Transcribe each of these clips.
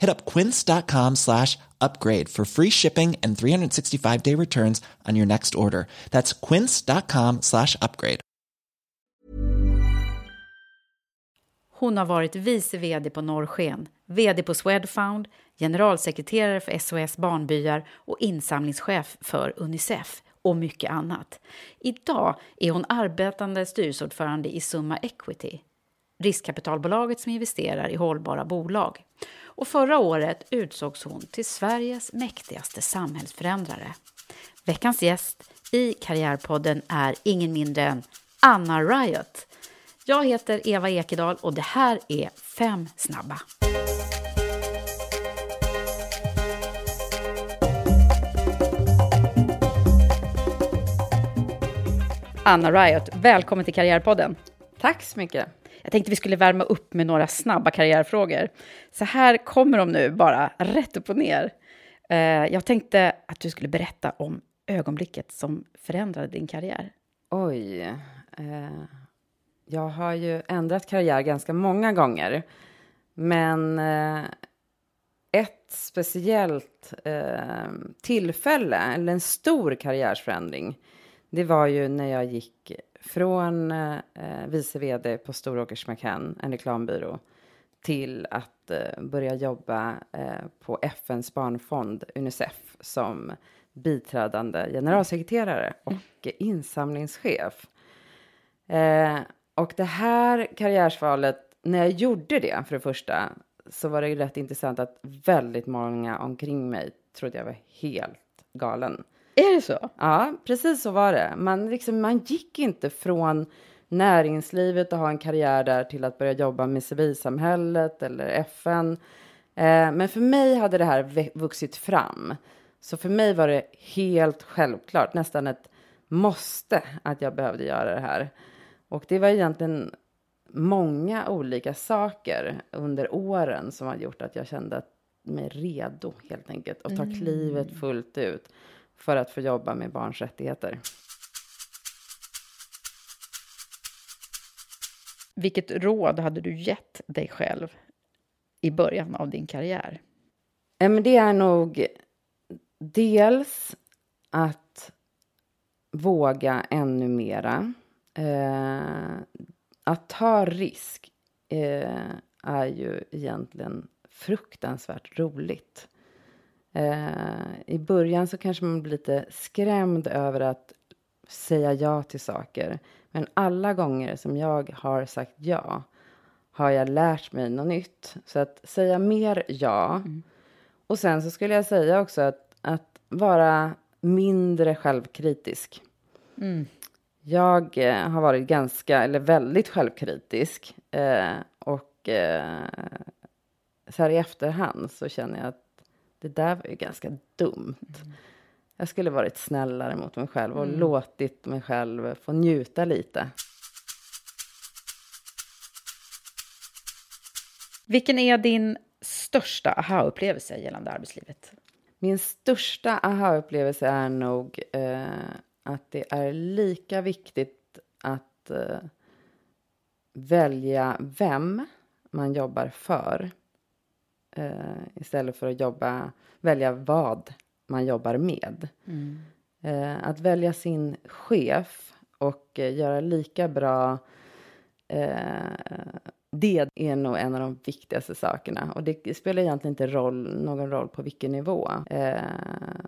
Hit up quince.com slash upgrade for free shipping and 365 day returns on your next order. That's quince.com slash upgrade. Hon har varit vice vd på Norrsken, vd på Swedfound, generalsekreterare för SOS Barnbyar och insamlingschef för Unicef och mycket annat. Idag är hon arbetande styrelseordförande i Summa Equity, riskkapitalbolaget som investerar i hållbara bolag. Och förra året utsågs hon till Sveriges mäktigaste samhällsförändrare. Veckans gäst i Karriärpodden är ingen mindre än Anna Riot. Jag heter Eva Ekedal och det här är Fem snabba. Anna Riot, välkommen till Karriärpodden. Tack så mycket. Jag tänkte vi skulle värma upp med några snabba karriärfrågor. Så här kommer de nu, bara rätt upp och ner. Eh, jag tänkte att du skulle berätta om ögonblicket som förändrade din karriär. Oj. Eh, jag har ju ändrat karriär ganska många gånger. Men eh, ett speciellt eh, tillfälle, eller en stor karriärsförändring, det var ju när jag gick från eh, vice vd på Storåkers McCann, en reklambyrå, till att eh, börja jobba eh, på FNs barnfond Unicef som biträdande generalsekreterare och mm. insamlingschef. Eh, och det här karriärsvalet, när jag gjorde det för det första, så var det ju rätt intressant att väldigt många omkring mig trodde jag var helt galen. Är det så? Ja, precis så var det. Man, liksom, man gick inte från näringslivet och ha en karriär där till att börja jobba med civilsamhället eller FN. Eh, men för mig hade det här vuxit fram. Så för mig var det helt självklart, nästan ett måste att jag behövde göra det här. Och det var egentligen många olika saker under åren som har gjort att jag kände mig redo helt enkelt att ta mm. klivet fullt ut för att få jobba med barns rättigheter. Vilket råd hade du gett dig själv i början av din karriär? Det är nog dels att våga ännu mera. Eh, att ta risk eh, är ju egentligen fruktansvärt roligt. Eh, I början så kanske man blir lite skrämd över att säga ja till saker. Men alla gånger som jag har sagt ja har jag lärt mig något nytt. Så att säga mer ja. Mm. Och sen så skulle jag säga också att, att vara mindre självkritisk. Mm. Jag eh, har varit ganska, eller väldigt självkritisk. Eh, och eh, så här i efterhand så känner jag att det där var ju ganska dumt. Mm. Jag skulle varit snällare mot mig själv och mm. låtit mig själv få njuta lite. Vilken är din största aha-upplevelse gällande arbetslivet? Min största aha-upplevelse är nog eh, att det är lika viktigt att eh, välja vem man jobbar för eh, istället för att jobba, välja vad man jobbar med. Mm. Eh, att välja sin chef och eh, göra lika bra eh, det är nog en av de viktigaste sakerna. Och det spelar egentligen inte roll, någon roll på vilken nivå eh,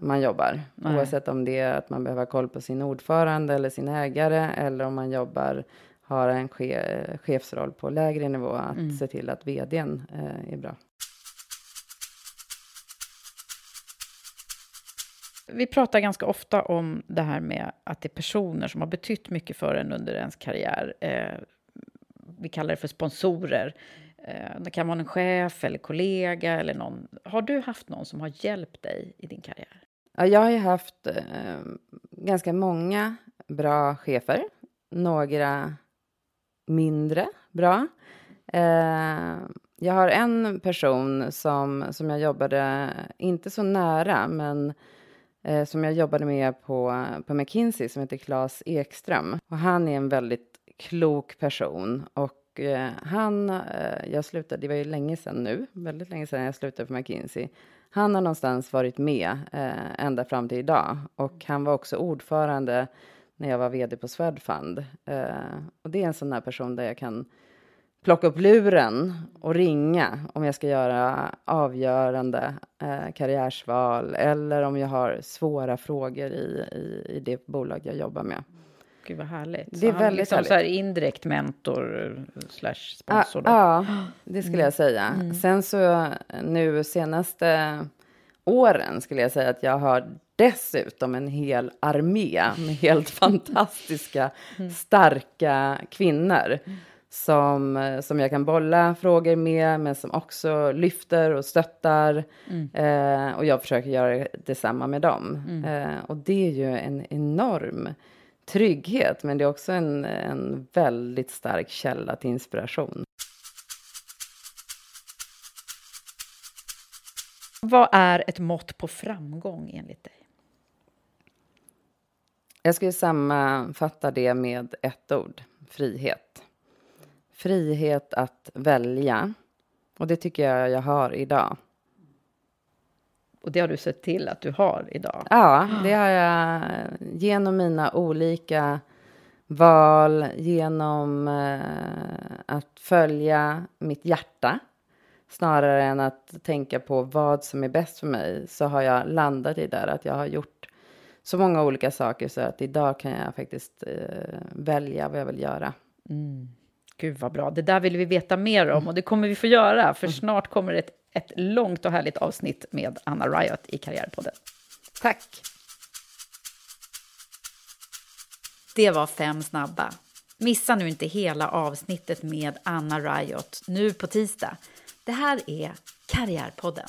man jobbar. Nej. Oavsett om det är att man behöver ha koll på sin ordförande eller sin ägare eller om man jobbar, har en che chefsroll på lägre nivå, att mm. se till att vdn eh, är bra. Vi pratar ganska ofta om det här med att det är personer som har betytt mycket för en under ens karriär. Eh, vi kallar det för sponsorer. Eh, det kan vara en chef eller kollega eller någon. Har du haft någon som har hjälpt dig i din karriär? Ja, jag har ju haft eh, ganska många bra chefer. Några mindre bra. Eh, jag har en person som, som jag jobbade, inte så nära, men eh, som jag jobbade med på, på McKinsey som heter Claes Ekström. Och han är en väldigt klok person och eh, han, eh, jag slutade, det var ju länge sedan nu, väldigt länge sedan jag slutade på McKinsey. Han har någonstans varit med eh, ända fram till idag och han var också ordförande när jag var vd på Swedfund. Eh, och det är en sån här person där jag kan plocka upp luren och ringa om jag ska göra avgörande eh, karriärsval eller om jag har svåra frågor i, i, i det bolag jag jobbar med. Gud vad härligt. Det är väldigt liksom härligt. Så här indirekt mentor slash sponsor? Ja, ja, det skulle jag säga. Mm. Sen så nu senaste åren skulle jag säga att jag har dessutom en hel armé med helt fantastiska, mm. starka kvinnor. Som, som jag kan bolla frågor med, men som också lyfter och stöttar. Mm. Eh, och jag försöker göra detsamma med dem. Mm. Eh, och det är ju en enorm trygghet, men det är också en, en väldigt stark källa till inspiration. Vad är ett mått på framgång enligt dig? Jag skulle sammanfatta det med ett ord, frihet frihet att välja. Och det tycker jag jag har idag. Och det har du sett till att du har idag? Ja, det har jag genom mina olika val, genom eh, att följa mitt hjärta snarare än att tänka på vad som är bäst för mig så har jag landat i där att jag har gjort så många olika saker så att idag kan jag faktiskt eh, välja vad jag vill göra. Mm. Gud vad bra, det där vill vi veta mer om och det kommer vi få göra för mm. snart kommer ett, ett långt och härligt avsnitt med Anna Riot i Karriärpodden. Tack! Det var fem snabba. Missa nu inte hela avsnittet med Anna Riot nu på tisdag. Det här är Karriärpodden.